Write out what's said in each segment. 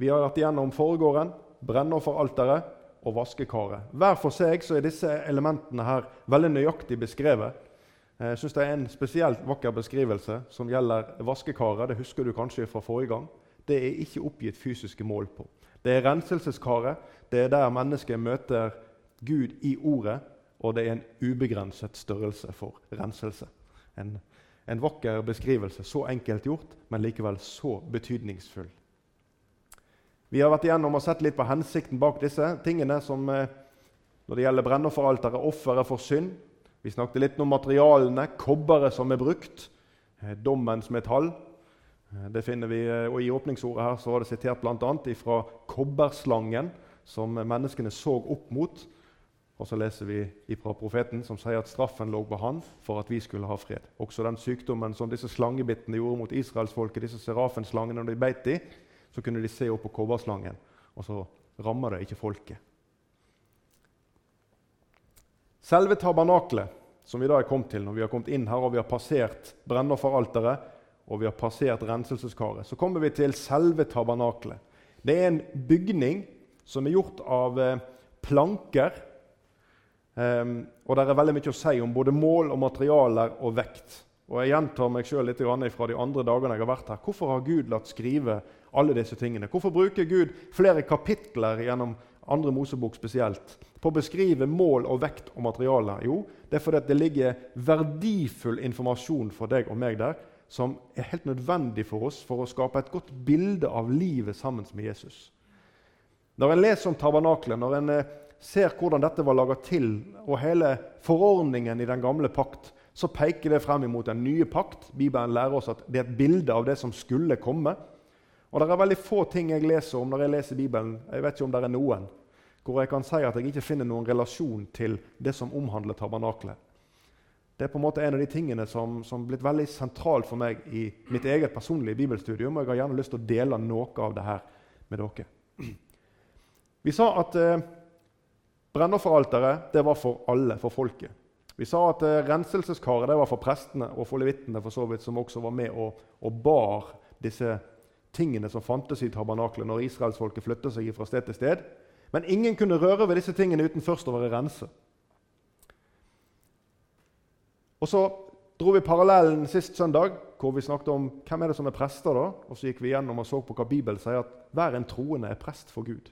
Vi har vært igjennom forgården, brennofferalteret og vaskekaret. Hver for seg så er disse elementene her veldig nøyaktig beskrevet. Jeg synes Det er en spesielt vakker beskrivelse som gjelder vaskekaret. Det husker du kanskje fra forrige gang. Det er ikke oppgitt fysiske mål på. Det er renselseskaret. Det er der mennesket møter Gud i ordet, og det er en ubegrenset størrelse for renselse. En, en vakker beskrivelse, så enkelt gjort, men likevel så betydningsfull. Vi har vært igjennom og sett litt på hensikten bak disse tingene, som eh, når det gjelder brennofferalteret, offeret for synd. Vi snakket litt om materialene, kobberet som er brukt, eh, dommens metall. Eh, det finner vi, og I åpningsordet her så var det sitert bl.a. fra kobberslangen, som menneskene så opp mot. Og så leser vi fra profeten, som sier at straffen lå på han for at vi skulle ha fred. Også den sykdommen som disse slangebittene gjorde mot israelsfolket, disse serafenslangene, når de beit dem, så kunne de se opp på kobberslangen, og så rammer det ikke folket. Selve tabernaklet, som vi da er kommet til når vi har kommet inn her og vi har passert brennofferalteret og vi har passert renselseskaret, så kommer vi til selve tabernaklet. Det er en bygning som er gjort av eh, planker. Um, og det er veldig mye å si om både mål og materialer og vekt. Og Jeg gjentar meg sjøl litt fra de andre dagene jeg har vært her. Hvorfor har Gud latt skrive alle disse tingene? Hvorfor bruker Gud flere kapitler gjennom andre Mosebok spesielt på å beskrive mål og vekt og materiale? Jo, det er fordi det ligger verdifull informasjon for deg og meg der som er helt nødvendig for oss for å skape et godt bilde av livet sammen med Jesus. Når en leser om tabernaklet, når en eh, ser hvordan dette var laga til, og hele forordningen i den gamle pakt, så peker det frem imot den nye pakt. Bibelen lærer oss at det er et bilde av det som skulle komme. Og Det er veldig få ting jeg leser om når jeg leser Bibelen. Jeg vet ikke om det er noen, hvor jeg kan si at jeg ikke finner noen relasjon til det som omhandler tabernaklet. Det er på en måte en av de tingene som, har blitt veldig sentralt for meg i mitt eget personlige bibelstudium. og Jeg har gjerne lyst til å dele noe av det her med dere. Vi sa at eh, brennofferalteret var for alle, for folket. Vi sa at eh, renselseskaret var for prestene og for levittene, for så vidt, som også var med og, og bar disse tingene som fantes i tabernaklet når israelsfolket flytta seg fra sted til sted. Men ingen kunne røre ved disse tingene uten først å være renset. Og så dro vi parallellen sist søndag, hvor vi snakket om hvem er det som er prester. da? Og så gikk vi gjennom og så på hva Bibelen sier, at hver en troende er prest for Gud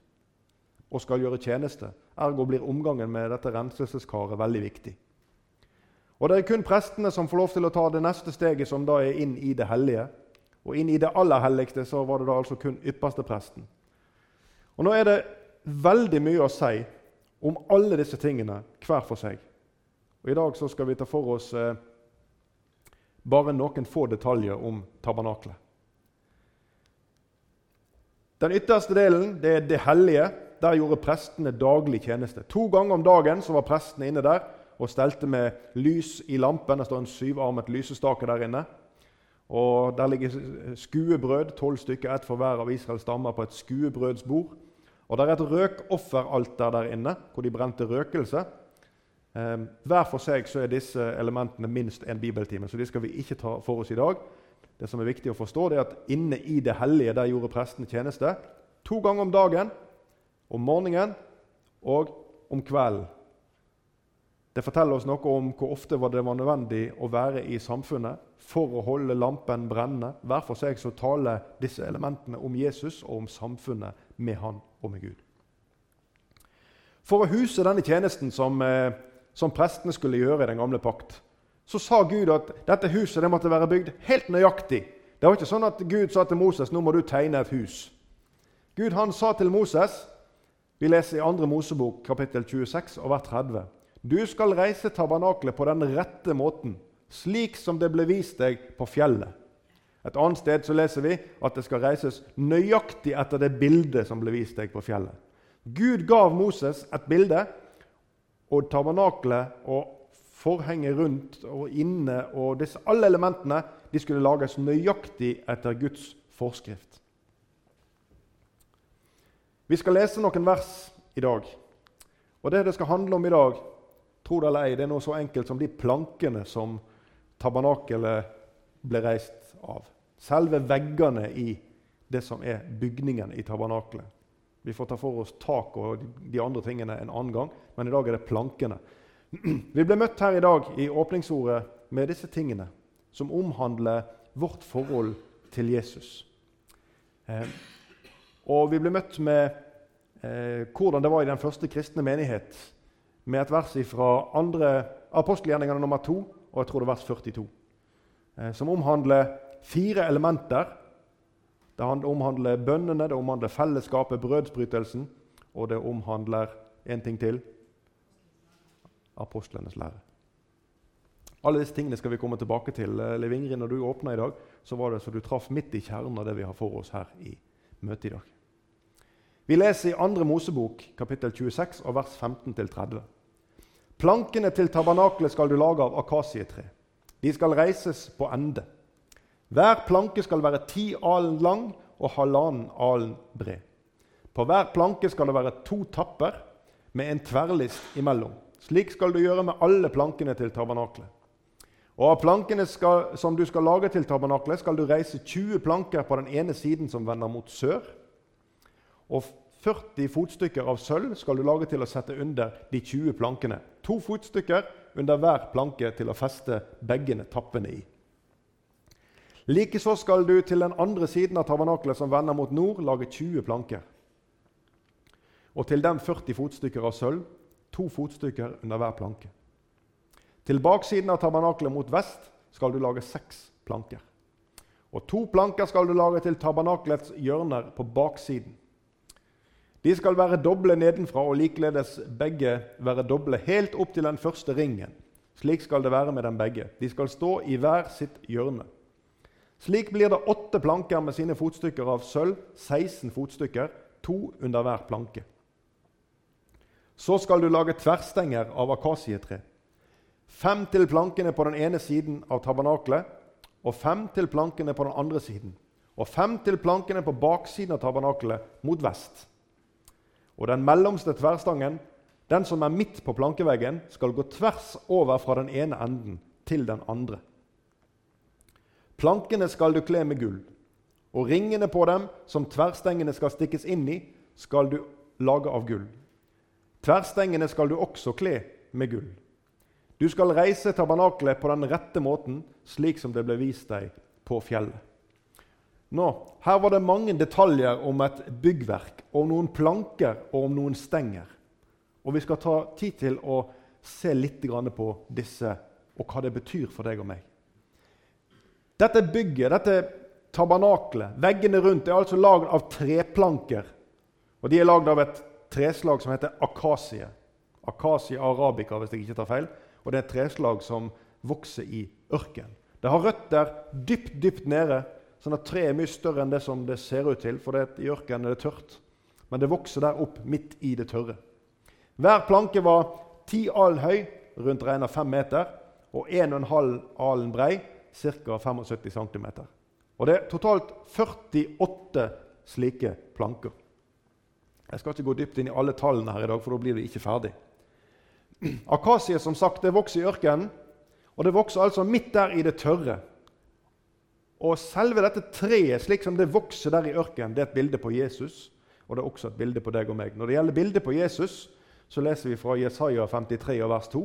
og skal gjøre tjeneste. Ergo blir omgangen med dette renselseskaret veldig viktig. Og Det er kun prestene som får lov til å ta det neste steget, som da er inn i det hellige. Og inn i det aller helligste så var det da altså kun ypperste presten. Og Nå er det veldig mye å si om alle disse tingene hver for seg. Og I dag så skal vi ta for oss eh, bare noen få detaljer om tabernaklet. Den ytterste delen det er det hellige. Der gjorde prestene daglig tjeneste. To ganger om dagen så var prestene inne der og stelte med lys i lampen. Det står en syvarmet lysestake der inne. Og Der ligger skuebrød, tolv stykker, ett for hver av Israels stammer, på et skuebrødsbord. Og der er et røkofferalter der inne, hvor de brente røkelse. Ehm, hver for seg så er disse elementene minst en bibeltime, så de skal vi ikke ta for oss i dag. Det som er viktig å forstå, det er at inne i det hellige der gjorde prestene tjeneste to ganger om dagen, om morgenen og om kvelden. Det forteller oss noe om hvor ofte det var nødvendig å være i samfunnet for å holde lampen brennende. Hver for seg så taler disse elementene om Jesus og om samfunnet med han og med Gud. For å huse denne tjenesten som eh, som prestene skulle gjøre i den gamle pakt, så sa Gud at dette huset det måtte være bygd helt nøyaktig. Det var ikke sånn at Gud sa til Moses nå må du tegne et hus. Gud han sa til Moses Vi leser i 2. Mosebok kapittel 26 og vers 30. Du skal reise tabernaklet på den rette måten, slik som det ble vist deg på fjellet. Et annet sted så leser vi at det skal reises nøyaktig etter det bildet som ble vist deg på fjellet. Gud gav Moses et bilde og tabernaklet og forhenget rundt og inne og disse, alle elementene de skulle lages nøyaktig etter Guds forskrift. Vi skal lese noen vers i dag. Og Det det skal handle om i dag, tro det eller ei, det er noe så enkelt som de plankene som tabernakelet ble reist av. Selve veggene i det som er bygningen i tabernaklet. Vi får ta for oss tak og de andre tingene en annen gang, men i dag er det plankene. Vi ble møtt her i dag i åpningsordet med disse tingene som omhandler vårt forhold til Jesus. Eh, og vi ble møtt med eh, hvordan det var i den første kristne menighet, med et vers fra andre apostelgjerningene nummer 2, og jeg tror det er vers 42, eh, som omhandler fire elementer. Det omhandler bønnene, det omhandler fellesskapet, brødsbrytelsen, og det omhandler en ting til apostlenes lære. Alle disse tingene skal vi komme tilbake til. Eh, Liv Ingrid, når du åpna i dag, så var det så du traff midt i kjernen av det vi har for oss her i møtet i dag. Vi leser i 2. Mosebok, kapittel 26, og vers 15-30. Plankene til tabernaklet skal du lage av akasietre. De skal reises på ende. Hver planke skal være ti alen lang og halvannen alen bred. På hver planke skal det være to tapper med en tverrlist imellom. Slik skal du gjøre med alle plankene til tabernaklet. Og Av plankene skal, som du skal lage til tabernaklet, skal du reise 20 planker på den ene siden som vender mot sør. Og 40 fotstykker av sølv skal du lage til å sette under de 20 plankene. To fotstykker under hver planke til å feste begge tappene i. Likeså skal du til den andre siden av tabernaklet som vender mot nord, lage 20 planker. Og til dem 40 fotstykker av sølv, to fotstykker under hver planke. Til baksiden av tabernaklet mot vest skal du lage seks planker. Og to planker skal du lage til tabernaklets hjørner på baksiden. De skal være doble nedenfra og likeledes begge være doble helt opp til den første ringen. Slik skal det være med dem begge. De skal stå i hver sitt hjørne. Slik blir det åtte planker med sine fotstykker av sølv, 16 fotstykker, to under hver planke. Så skal du lage tverrstenger av akasietre. Fem til plankene på den ene siden av tabernaklet, og fem til plankene på den andre siden. Og fem til plankene på baksiden av tabernaklet mot vest. Og den mellomste tverrstangen, den som er midt på plankeveggen, skal gå tvers over fra den ene enden til den andre. Plankene skal du kle med gull, og ringene på dem, som tverrstengene skal stikkes inn i, skal du lage av gull. Tverrstengene skal du også kle med gull. Du skal reise tabernaklet på den rette måten, slik som det ble vist deg på fjellet. Nå, Her var det mange detaljer om et byggverk, om noen planker og om noen stenger. Og Vi skal ta tid til å se litt på disse og hva det betyr for deg og meg. Dette bygget, dette tabernaklet, veggene rundt, er altså lagd av treplanker. Og De er lagd av et treslag som heter akasie. Akasie arabica, hvis jeg ikke tar feil og det er et treslag som vokser i ørken. Det har røtter dypt, dypt nede, sånn at treet er mye større enn det som det ser ut til, for det, i ørkenen er det tørt. Men det vokser der opp midt i det tørre. Hver planke var ti alen høy, rundt regna fem meter, og 1,5 alen brei, ca. 75 cm. Og det er totalt 48 slike planker. Jeg skal ikke gå dypt inn i alle tallene her i dag, for da blir vi ikke ferdig. Akasie som sagt, det vokser i ørkenen, og det vokser altså midt der i det tørre. Og selve dette treet, slik som det vokser der i ørkenen, det er et bilde på Jesus. Og det er også et bilde på deg og meg. Når det gjelder bildet på Jesus, så leser vi fra Jesaja 53 vers 2.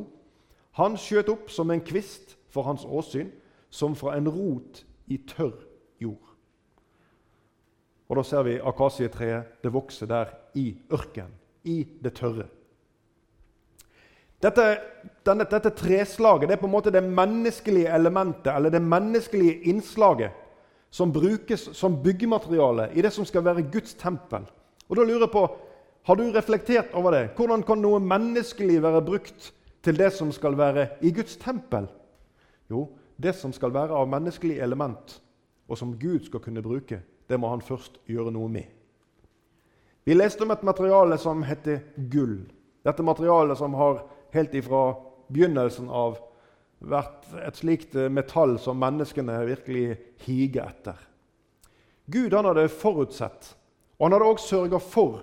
Han skjøt opp som en kvist for hans åsyn, som fra en rot i tørr jord. Og da ser vi akasietreet. Det vokser der i ørkenen, i det tørre. Dette, denne, dette, treslaget det er på en måte det menneskelige elementet, eller det menneskelige innslaget, som brukes som byggemateriale i det som skal være Guds tempel. Og da lurer jeg på, Har du reflektert over det? Hvordan kan noe menneskelig være brukt til det som skal være i Guds tempel? Jo, det som skal være av menneskelig element, og som Gud skal kunne bruke, det må han først gjøre noe med. Vi leste om et materiale som heter gull. Dette materialet som har helt ifra begynnelsen av vært et slikt eh, metall som menneskene virkelig higer etter. Gud han hadde forutsett, og han hadde også sørga for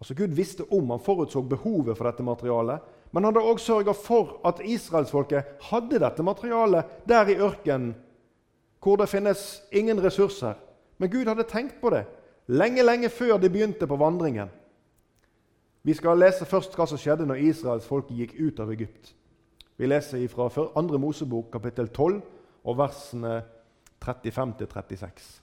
altså Gud visste om, han forutså behovet for dette materialet, men han hadde også sørga for at israelsfolket hadde dette materialet der i ørkenen, hvor det finnes ingen ressurser. Men Gud hadde tenkt på det lenge, lenge før de begynte på vandringen. Vi skal lese først hva som skjedde når Israels folk gikk ut av Egypt. Vi leser fra 2. Mosebok kapittel 12 og versene 35-36.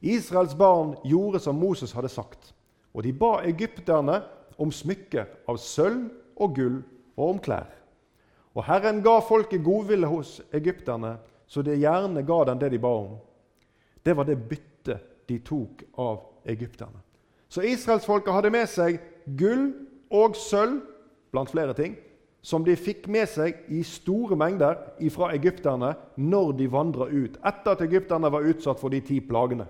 Israels barn gjorde som Moses hadde sagt, og de ba egypterne om smykker av sølv og gull og om klær. Og Herren ga folket godvilje hos egypterne, så de gjerne ga dem det de ba om. Det var det byttet de tok av egypterne. Så israelsfolket hadde med seg gull og sølv, blant flere ting, som de fikk med seg i store mengder fra egypterne når de vandra ut, etter at egypterne var utsatt for de ti plagene.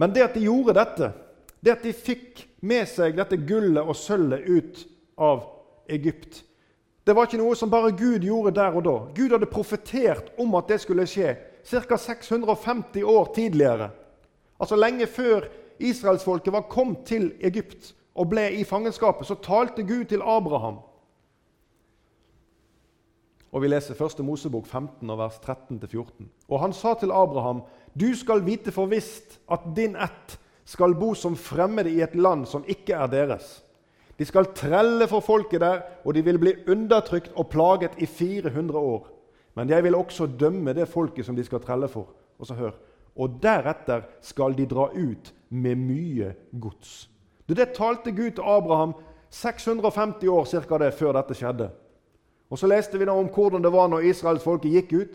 Men det at de gjorde dette, det at de fikk med seg dette gullet og sølvet ut av Egypt, det var ikke noe som bare Gud gjorde der og da. Gud hadde profetert om at det skulle skje ca. 650 år tidligere. Altså lenge før israelsfolket var kommet til Egypt og ble i fangenskapet, så talte Gud til Abraham. Og Vi leser 1. Mosebok 15, vers 13-14. Og han sa til Abraham.: Du skal vite for visst at din ett skal bo som fremmede i et land som ikke er deres. De skal trelle for folket der, og de vil bli undertrykt og plaget i 400 år. Men jeg vil også dømme det folket som de skal trelle for. Og så hør, og deretter skal de dra ut med mye gods. Det talte Gud til Abraham 650 år cirka det, før dette skjedde. Og Så leste vi da om hvordan det var når israelsfolket gikk ut,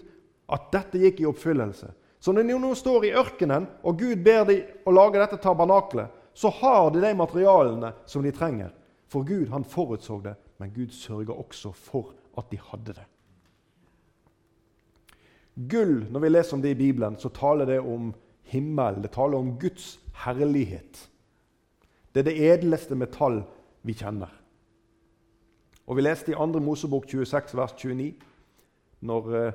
at dette gikk i oppfyllelse. Så når de nå står i ørkenen, og Gud ber dem å lage dette tabernaklet, så har de de materialene som de trenger. For Gud han forutså det, men Gud sørga også for at de hadde det. Gull, når vi leser om det i Bibelen, så taler det om himmel. Det taler om Guds herlighet. Det er det edleste metall vi kjenner. Og Vi leste i 2. Mosebok 26, vers 29, når eh,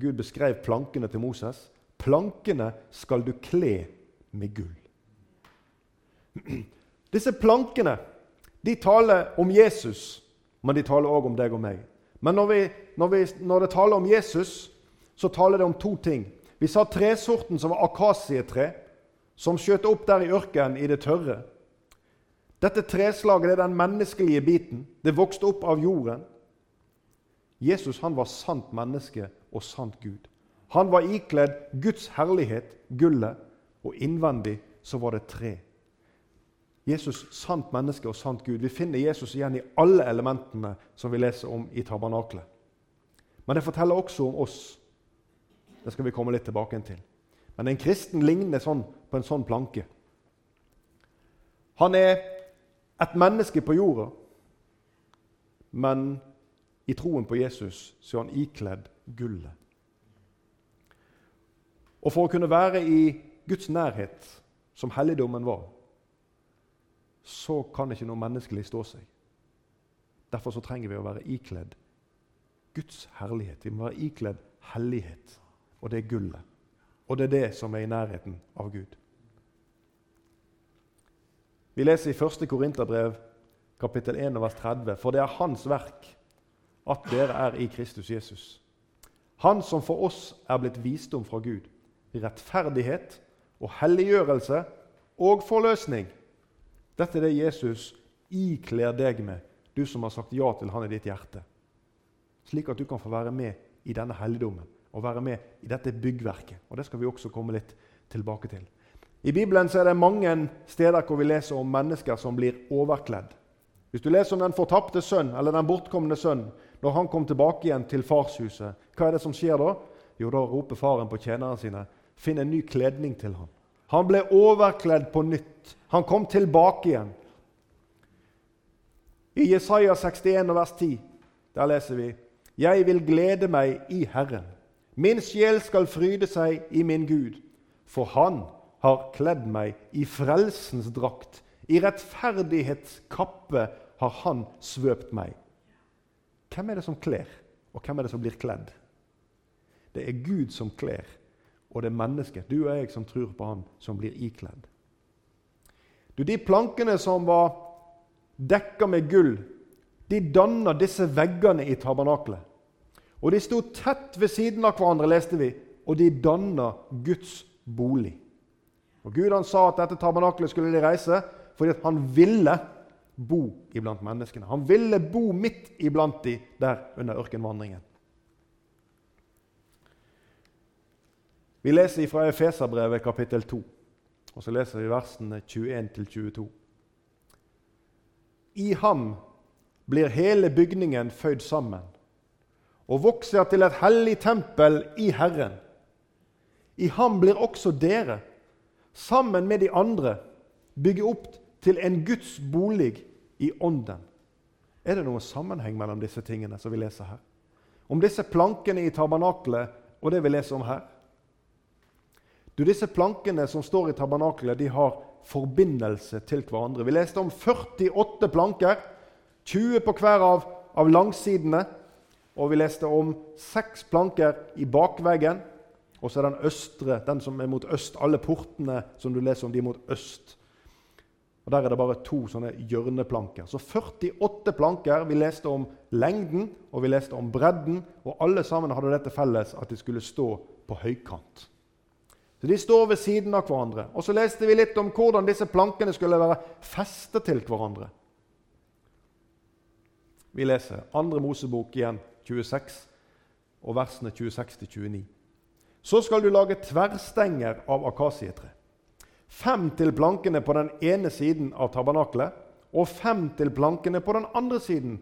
Gud beskrev plankene til Moses. Plankene skal du kle med gull. Disse plankene de taler om Jesus, men de taler òg om deg og meg. Men når, vi, når, vi, når det taler om Jesus, så taler det om to ting. Vi sa tresorten som var akasietre, som skjøt opp der i ørkenen i det tørre. Dette treslaget er den menneskelige biten. Det vokste opp av jorden. Jesus han var sant menneske og sant Gud. Han var ikledd Guds herlighet, gullet, og innvendig så var det tre. Jesus sant menneske og sant Gud. Vi finner Jesus igjen i alle elementene som vi leser om i tabernaklet. Men det forteller også om oss. Det skal vi komme litt tilbake til. Men en kristen ligner sånn på en sånn planke. Han er et menneske på jorda, men i troen på Jesus så er han ikledd gullet. Og for å kunne være i Guds nærhet, som helligdommen var, så kan ikke noe menneskelig stå seg. Derfor så trenger vi å være ikledd Guds herlighet. Vi må være ikledd hellighet, og det er gullet. Og det er det som er i nærheten av Gud. Vi leser i 1. Korinterbrev, kapittel 1, vers 30.: For det er Hans verk at dere er i Kristus Jesus. Han som for oss er blitt visdom fra Gud, rettferdighet og helliggjørelse og forløsning. Dette er det Jesus ikler deg med, du som har sagt ja til Han i ditt hjerte. Slik at du kan få være med i denne helligdommen og være med i dette byggverket. Og Det skal vi også komme litt tilbake til. I Bibelen så er det mange steder hvor vi leser om mennesker som blir overkledd. Hvis du leser om den fortapte sønn eller den bortkomne sønn når han kom tilbake igjen til farshuset, hva er det som skjer da? Jo, da roper faren på tjenerne sine finn en ny kledning til ham. Han ble overkledd på nytt. Han kom tilbake igjen. I Jesaja 61, vers 10 der leser vi Jeg vil glede meg i Herren. Min sjel skal fryde seg i min Gud, for Han har kledd meg i frelsens drakt. I rettferdighetskappe har Han svøpt meg. Hvem er det som kler, og hvem er det som blir kledd? Det er Gud som kler, og det er mennesket, du og jeg som tror på Han, som blir ikledd. Du, De plankene som var dekka med gull, de danna disse veggene i tabernaklet. Og De sto tett ved siden av hverandre, leste vi, og de danna Guds bolig. Og Gud han sa at dette tabernaklet skulle de reise fordi han ville bo iblant menneskene. Han ville bo midt iblant de der under ørkenvandringen. Vi leser fra Efeserbrevet kapittel 2, og så leser vi versene 21-22. I ham blir hele bygningen føyd sammen og vokser til et hellig tempel i Herren. I ham blir også dere, sammen med de andre, bygge opp til en Guds bolig i ånden. Er det noen sammenheng mellom disse tingene som vi leser her? Om disse plankene i tabernaklet og det vi leser om her? Du, Disse plankene som står i tabernaklet, de har forbindelse til hverandre. Vi leste om 48 planker, 20 på hver av, av langsidene. Og vi leste om seks planker i bakveggen. Og så er den østre, den som er mot øst. Alle portene som du leser om, de er mot øst. Og Der er det bare to sånne hjørneplanker. Så 48 planker. Vi leste om lengden og vi leste om bredden. Og alle sammen hadde dette felles at de skulle stå på høykant. Så De står ved siden av hverandre. Og Så leste vi litt om hvordan disse plankene skulle være festet til hverandre. Vi leser Andre Mosebok igjen, 26, og versene 26-29. Så skal du lage tverrstenger av akasietre. Fem til plankene på den ene siden av tabernaklet, og fem til plankene på den andre siden.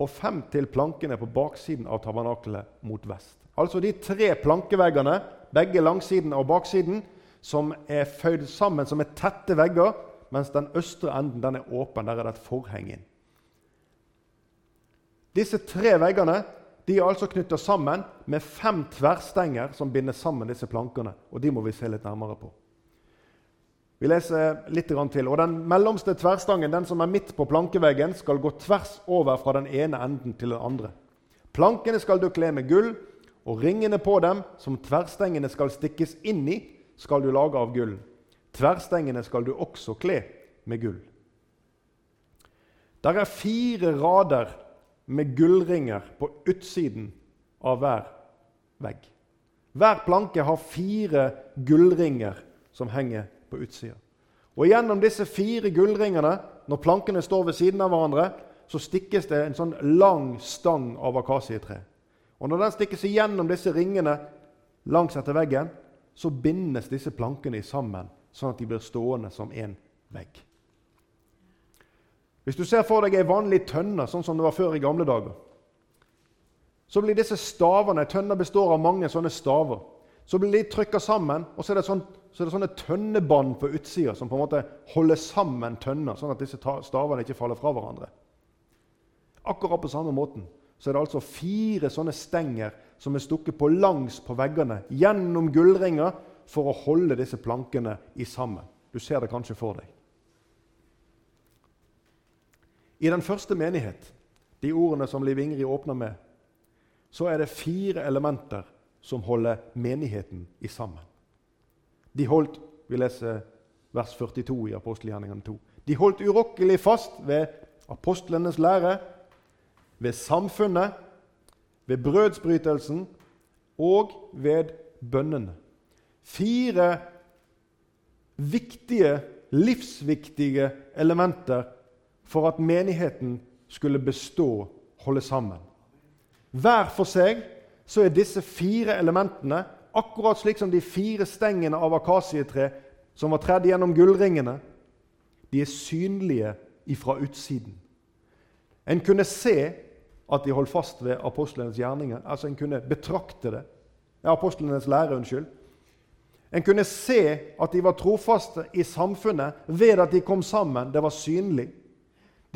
Og fem til plankene på baksiden av tabernaklet mot vest. Altså de tre plankeveggene, begge langsiden og baksiden, som er føyd sammen som er tette vegger, mens den østre enden den er åpen. Der er det et forheng inn. Disse tre veggene de er altså knytta sammen med fem tverrstenger som binder sammen disse plankene. og De må vi se litt nærmere på. Vi leser litt til. Og Den mellomste tverrstangen, den som er midt på plankeveggen, skal gå tvers over fra den ene enden til den andre. Plankene skal du kle med gull, og ringene på dem, som tverrstengene skal stikkes inn i, skal du lage av gull. Tverrstengene skal du også kle med gull. Der er fire rader med gullringer på utsiden av hver vegg. Hver planke har fire gullringer som henger på utsida. Og Gjennom disse fire gullringene, når plankene står ved siden av hverandre, så stikkes det en sånn lang stang av akasietre. Og Når den stikkes igjennom disse ringene langs etter veggen, så bindes disse plankene sammen, sånn at de blir stående som én vegg. Hvis du ser for deg ei vanlig tønne, sånn som det var før i gamle dager, så blir disse stavene Tønna består av mange sånne staver. Så blir de trykka sammen, og så er, sånn, så er, det sånne tønnebånd på utsida som på en måte holder sammen tønna, sånn at disse stavene ikke faller fra hverandre. Akkurat på samme måten så er det altså fire sånne stenger som er stukket på langs på veggene gjennom gullringer for å holde disse plankene i sammen. Du ser det kanskje for deg. I den første menighet, de ordene som Liv Ingrid åpner med, så er det fire elementer som holder menigheten i sammen. De holdt Vi leser vers 42 i apostelgjerningene 2. De holdt urokkelig fast ved apostlenes lære, ved samfunnet, ved brødsbrytelsen og ved bønnene. Fire viktige, livsviktige elementer for at menigheten skulle bestå, holde sammen. Hver for seg så er disse fire elementene akkurat slik som de fire stengene av akasietre som var tredd gjennom gullringene. De er synlige ifra utsiden. En kunne se at de holdt fast ved apostlenes gjerninger. Altså En kunne betrakte det. Ja, apostlenes lære, unnskyld. En kunne se at de var trofaste i samfunnet ved at de kom sammen. Det var synlig.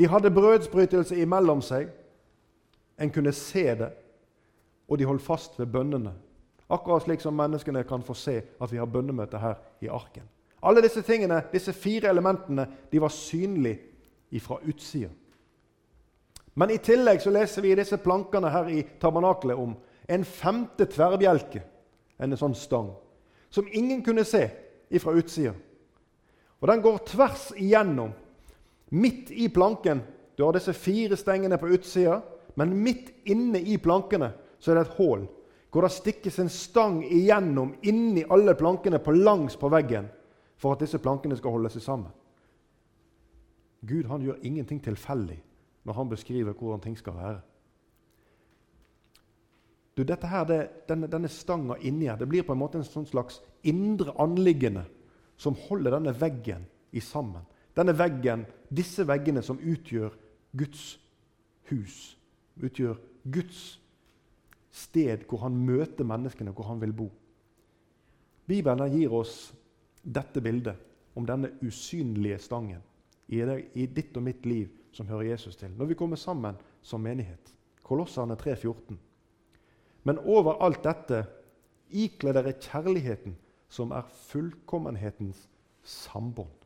De hadde brødsbrytelse imellom seg. En kunne se det, og de holdt fast ved bønnene. Akkurat slik som menneskene kan få se at vi har bønnemøte her i arken. Alle disse tingene, disse fire elementene de var synlige fra utsida. Men i tillegg så leser vi i disse plankene her i tabernaklet om en femte tverrbjelke, en sånn stang, som ingen kunne se fra utsida. Og Den går tvers igjennom Midt i planken Du har disse fire stengene på utsida, men midt inne i plankene så er det et hull. hvor det stikkes en stang igjennom inni alle plankene på langs på veggen for at disse plankene skal holde seg sammen. Gud han gjør ingenting tilfeldig når han beskriver hvordan ting skal være. Du, dette her, det, denne, denne stanga inni her det blir på en måte en sånn slags indre anliggende som holder denne veggen i sammen. Denne veggen, Disse veggene som utgjør Guds hus, utgjør Guds sted hvor han møter menneskene, hvor han vil bo. Bibelen gir oss dette bildet om denne usynlige stangen i, ditt og mitt liv som hører Jesus til, når vi kommer sammen som menighet. Kolosserne 3,14. Men over alt dette ikle dere kjærligheten, som er fullkommenhetens sambånd.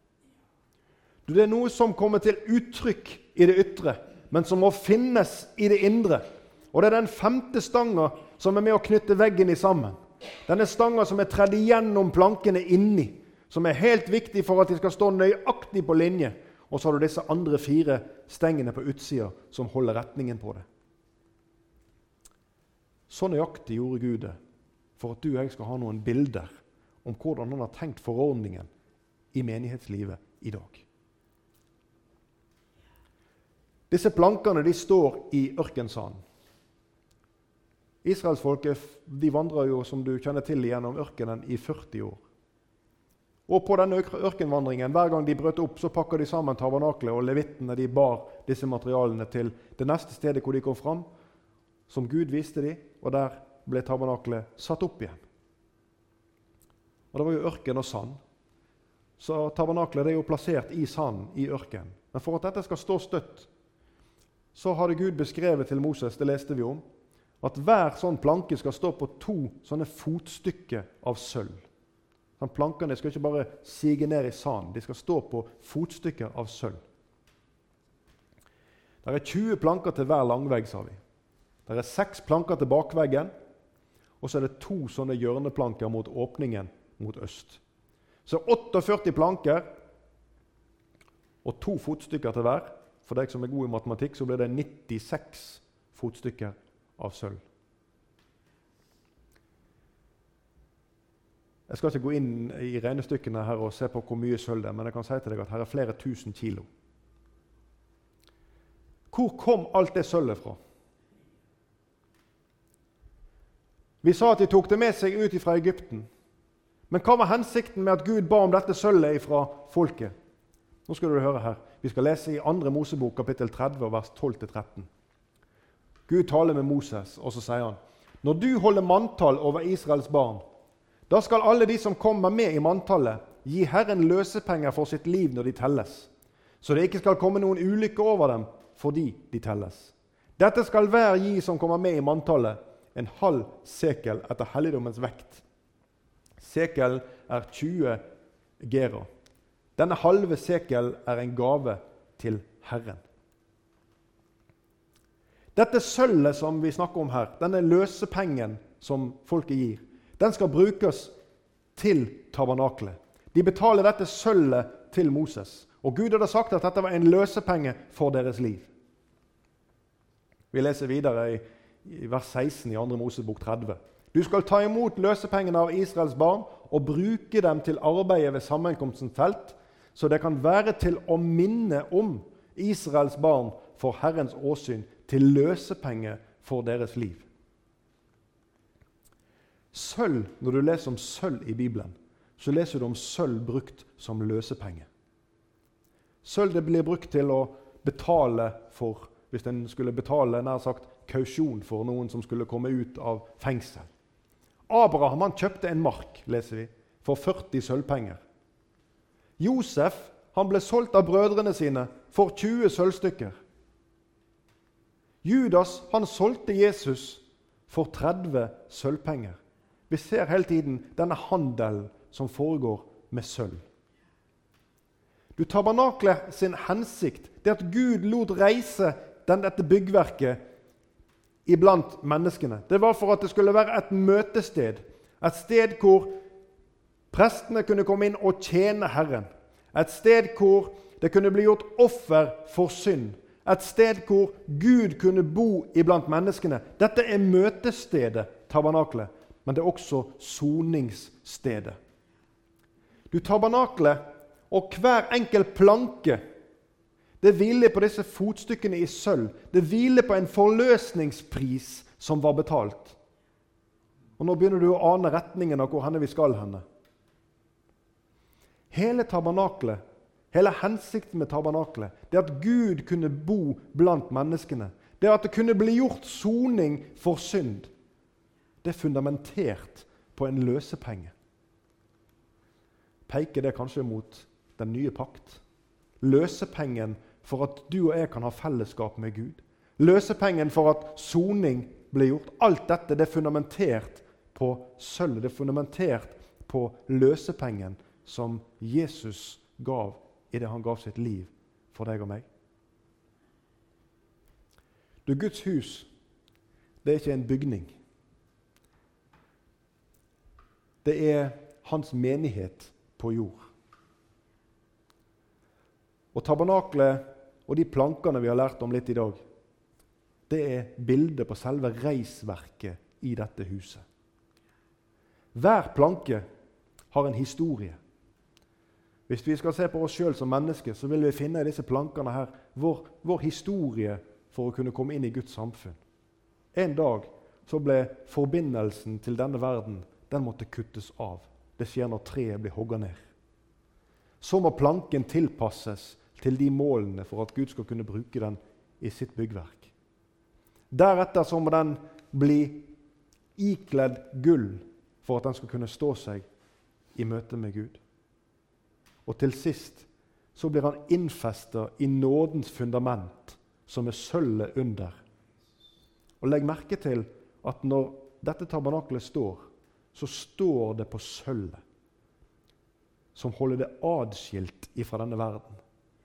Det er noe som kommer til uttrykk i det ytre, men som må finnes i det indre. Og det er den femte stanga som er med å knytte veggen i sammen. Denne stanga som er tredd igjennom plankene inni, som er helt viktig for at de skal stå nøyaktig på linje. Og så har du disse andre fire stengene på utsida som holder retningen på det. Så nøyaktig gjorde Gud det for at du og jeg skal ha noen bilder om hvordan han har tenkt forordningen i menighetslivet i dag. Disse plankene de står i ørkensanden. Israelsfolket vandrer jo, som du kjenner til, gjennom ørkenen i 40 år. Og På denne ørkenvandringen, hver gang de brøt opp, så pakka de sammen tabernaklet, og levittene de bar disse materialene til det neste stedet hvor de kom fram, som Gud viste dem, og der ble tabernaklet satt opp igjen. Og Det var jo ørken og sand. Så tabernaklet er jo plassert i sand i ørken. Men for at dette skal stå støtt, så hadde Gud beskrevet til Moses, det leste vi om, at hver sånn planke skal stå på to sånne fotstykker av sølv. Sånn, plankene skal ikke bare sige ned i sand, de skal stå på fotstykker av sølv. Det er 20 planker til hver langvegg, sa vi. Det er seks planker til bakveggen, og så er det to sånne hjørneplanker mot åpningen mot øst. Så 48 planker og to fotstykker til hver. For deg som er god i matematikk, så blir det 96 fotstykker av sølv. Jeg skal ikke gå inn i regnestykkene her og se på hvor mye sølv det er, men jeg kan si til deg at her er flere tusen kilo. Hvor kom alt det sølvet fra? Vi sa at de tok det med seg ut fra Egypten. Men hva var hensikten med at Gud ba om dette sølvet fra folket? Nå skal du høre her. Vi skal lese i 2. Mosebok kapittel 30, vers 12-13. Gud taler med Moses, og så sier han.: Når du holder manntall over Israels barn, da skal alle de som kommer med i manntallet, gi Herren løsepenger for sitt liv når de telles, så det ikke skal komme noen ulykke over dem fordi de telles. Dette skal hver gi som kommer med i manntallet en halv sekel etter helligdommens vekt. Sekelen er 20 gera. Denne halve sekel er en gave til Herren. Dette sølvet som vi snakker om her, denne løsepengen som folket gir, den skal brukes til tabernaklet. De betaler dette sølvet til Moses. Og Gud hadde sagt at dette var en løsepenge for deres liv. Vi leser videre i i vers 16 i 2. Mosebok 30. Du skal ta imot løsepengene av Israels barn og bruke dem til arbeidet ved sammenkomstens felt, så det kan være til å minne om Israels barn for Herrens åsyn, til løsepenge for deres liv. Sølv, Når du leser om sølv i Bibelen, så leser du om sølv brukt som løsepenge. Sølv det blir brukt til å betale for hvis en skulle betale nær sagt kausjon for noen som skulle komme ut av fengsel. Abraham han kjøpte en mark leser vi, for 40 sølvpenger. Josef han ble solgt av brødrene sine for 20 sølvstykker. Judas han solgte Jesus for 30 sølvpenger. Vi ser hele tiden denne handelen som foregår med sølv. Du Tabernaklet sin hensikt det at Gud lot reise dette byggverket iblant menneskene. Det var for at det skulle være et møtested. Et sted hvor prestene kunne komme inn og tjene Herren. Et sted hvor det kunne bli gjort offer for synd. Et sted hvor Gud kunne bo iblant menneskene. Dette er møtestedet tabernaklet, men det er også soningsstedet. Du, tabernaklet og hver enkelt planke det hviler på disse fotstykkene i sølv. Det hviler på en forløsningspris som var betalt. Og Nå begynner du å ane retningen av hvor henne vi skal henne. Hele tabernaklet, hele hensikten med tabernaklet, det at Gud kunne bo blant menneskene, det at det kunne bli gjort soning for synd, det er fundamentert på en løsepenge. Peker det kanskje mot den nye pakt? Løsepengen for at du og jeg kan ha fellesskap med Gud. Løsepengen for at soning blir gjort. Alt dette det er fundamentert på sølvet. Det er fundamentert på løsepengen som Jesus gav idet han gav sitt liv for deg og meg. Du, Guds hus det er ikke en bygning. Det er hans menighet på jord. Og tabernaklet og de plankene vi har lært om litt i dag, det er bildet på selve reisverket i dette huset. Hver planke har en historie. Hvis vi skal se på oss sjøl som mennesker, så vil vi finne i disse plankene her vår, vår, historie for å kunne komme inn i Guds samfunn. En dag så ble forbindelsen til denne verden den måtte kuttes av. Det skjer når treet blir hogga ned. Så må planken tilpasses til de målene for at Gud skal kunne bruke den i sitt byggverk. Deretter så må den bli ikledd gull for at den skal kunne stå seg i møte med Gud. Og til sist så blir han innfesta i nådens fundament, som er sølvet under. Og Legg merke til at når dette tabernaklet står, så står det på sølvet, som holder det adskilt ifra denne verden.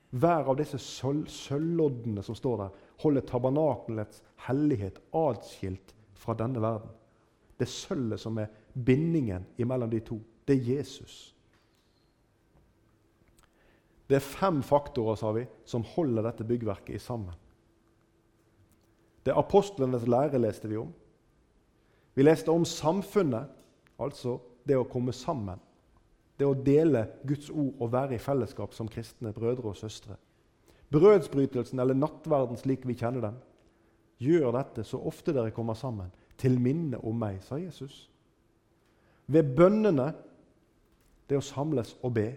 Hver av disse sølvloddene som står der, holder tabernakelets hellighet adskilt fra denne verden. Det sølvet som er bindingen mellom de to. Det er Jesus. Det er fem faktorer sa vi, som holder dette byggverket i sammen. Det er apostlenes lære leste vi om. Vi leste om samfunnet, altså det å komme sammen. Det å dele Guds ord og være i fellesskap som kristne brødre og søstre. Brødsbrytelsen, eller nattverden slik vi kjenner den, gjør dette så ofte dere kommer sammen, til minne om meg, sa Jesus. Ved bønnene, det å samles og be,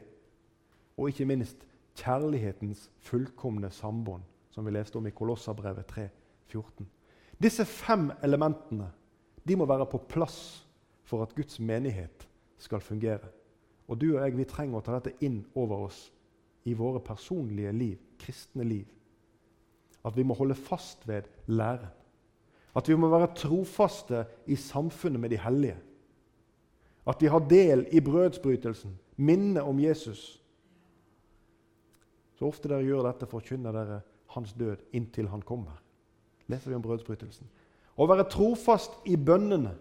og ikke minst kjærlighetens fullkomne sambånd, som vi leste om i Kolossabrevet 3, 14. Disse fem elementene de må være på plass for at Guds menighet skal fungere. Og du og jeg vi trenger å ta dette inn over oss i våre personlige liv, kristne liv. At vi må holde fast ved læren. At vi må være trofaste i samfunnet med de hellige. At vi har del i brødsbrytelsen, minnet om Jesus. Så ofte dere gjør dette, forkynner dere hans død inntil han kommer. Leser vi om brødsbrytelsen. Å være trofast i bønnene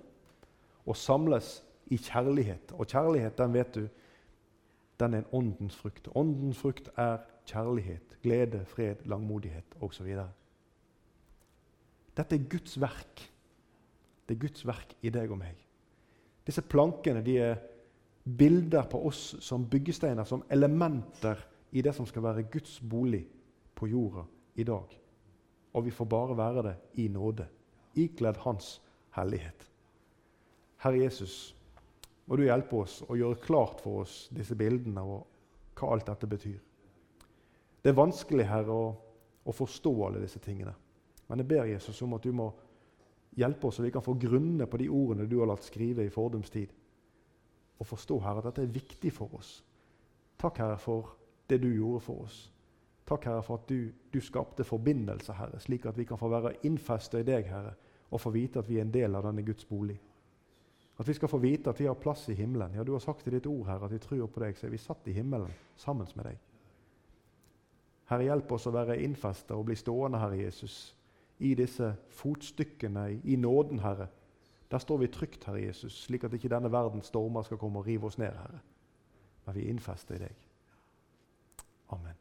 og samles i kjærlighet. Og kjærlighet, den vet du, den er en åndens frukt. Åndens frukt er kjærlighet, glede, fred, langmodighet osv. Dette er Guds verk. Det er Guds verk i deg og meg. Disse plankene de er bilder på oss som byggesteiner, som elementer i det som skal være Guds bolig på jorda i dag. Og vi får bare være det i nåde, ikledd Hans hellighet. Herre Jesus, må du hjelpe oss å gjøre klart for oss disse bildene og hva alt dette betyr. Det er vanskelig, Herre, å, å forstå alle disse tingene. Men jeg ber Jesus om at du må hjelpe oss, så vi kan få grunne på de ordene du har latt skrive i fordums tid. Og forstå, Herre, at dette er viktig for oss. Takk, Herre, for det du gjorde for oss. Takk, Herre, for at du, du skapte forbindelse, Herre, slik at vi kan få være innfesta i deg, Herre, og få vite at vi er en del av denne Guds bolig. At vi skal få vite at vi har plass i himmelen. Ja, Du har sagt i ditt ord Herre, at vi tror på deg, så er vi satt i himmelen sammen med deg. Herre, hjelp oss å være innfesta og bli stående, Herre Jesus, i disse fotstykkene i nåden, Herre. Der står vi trygt, Herre Jesus, slik at ikke denne verdens stormer skal komme og rive oss ned, Herre. Men vi er innfesta i deg. Amen.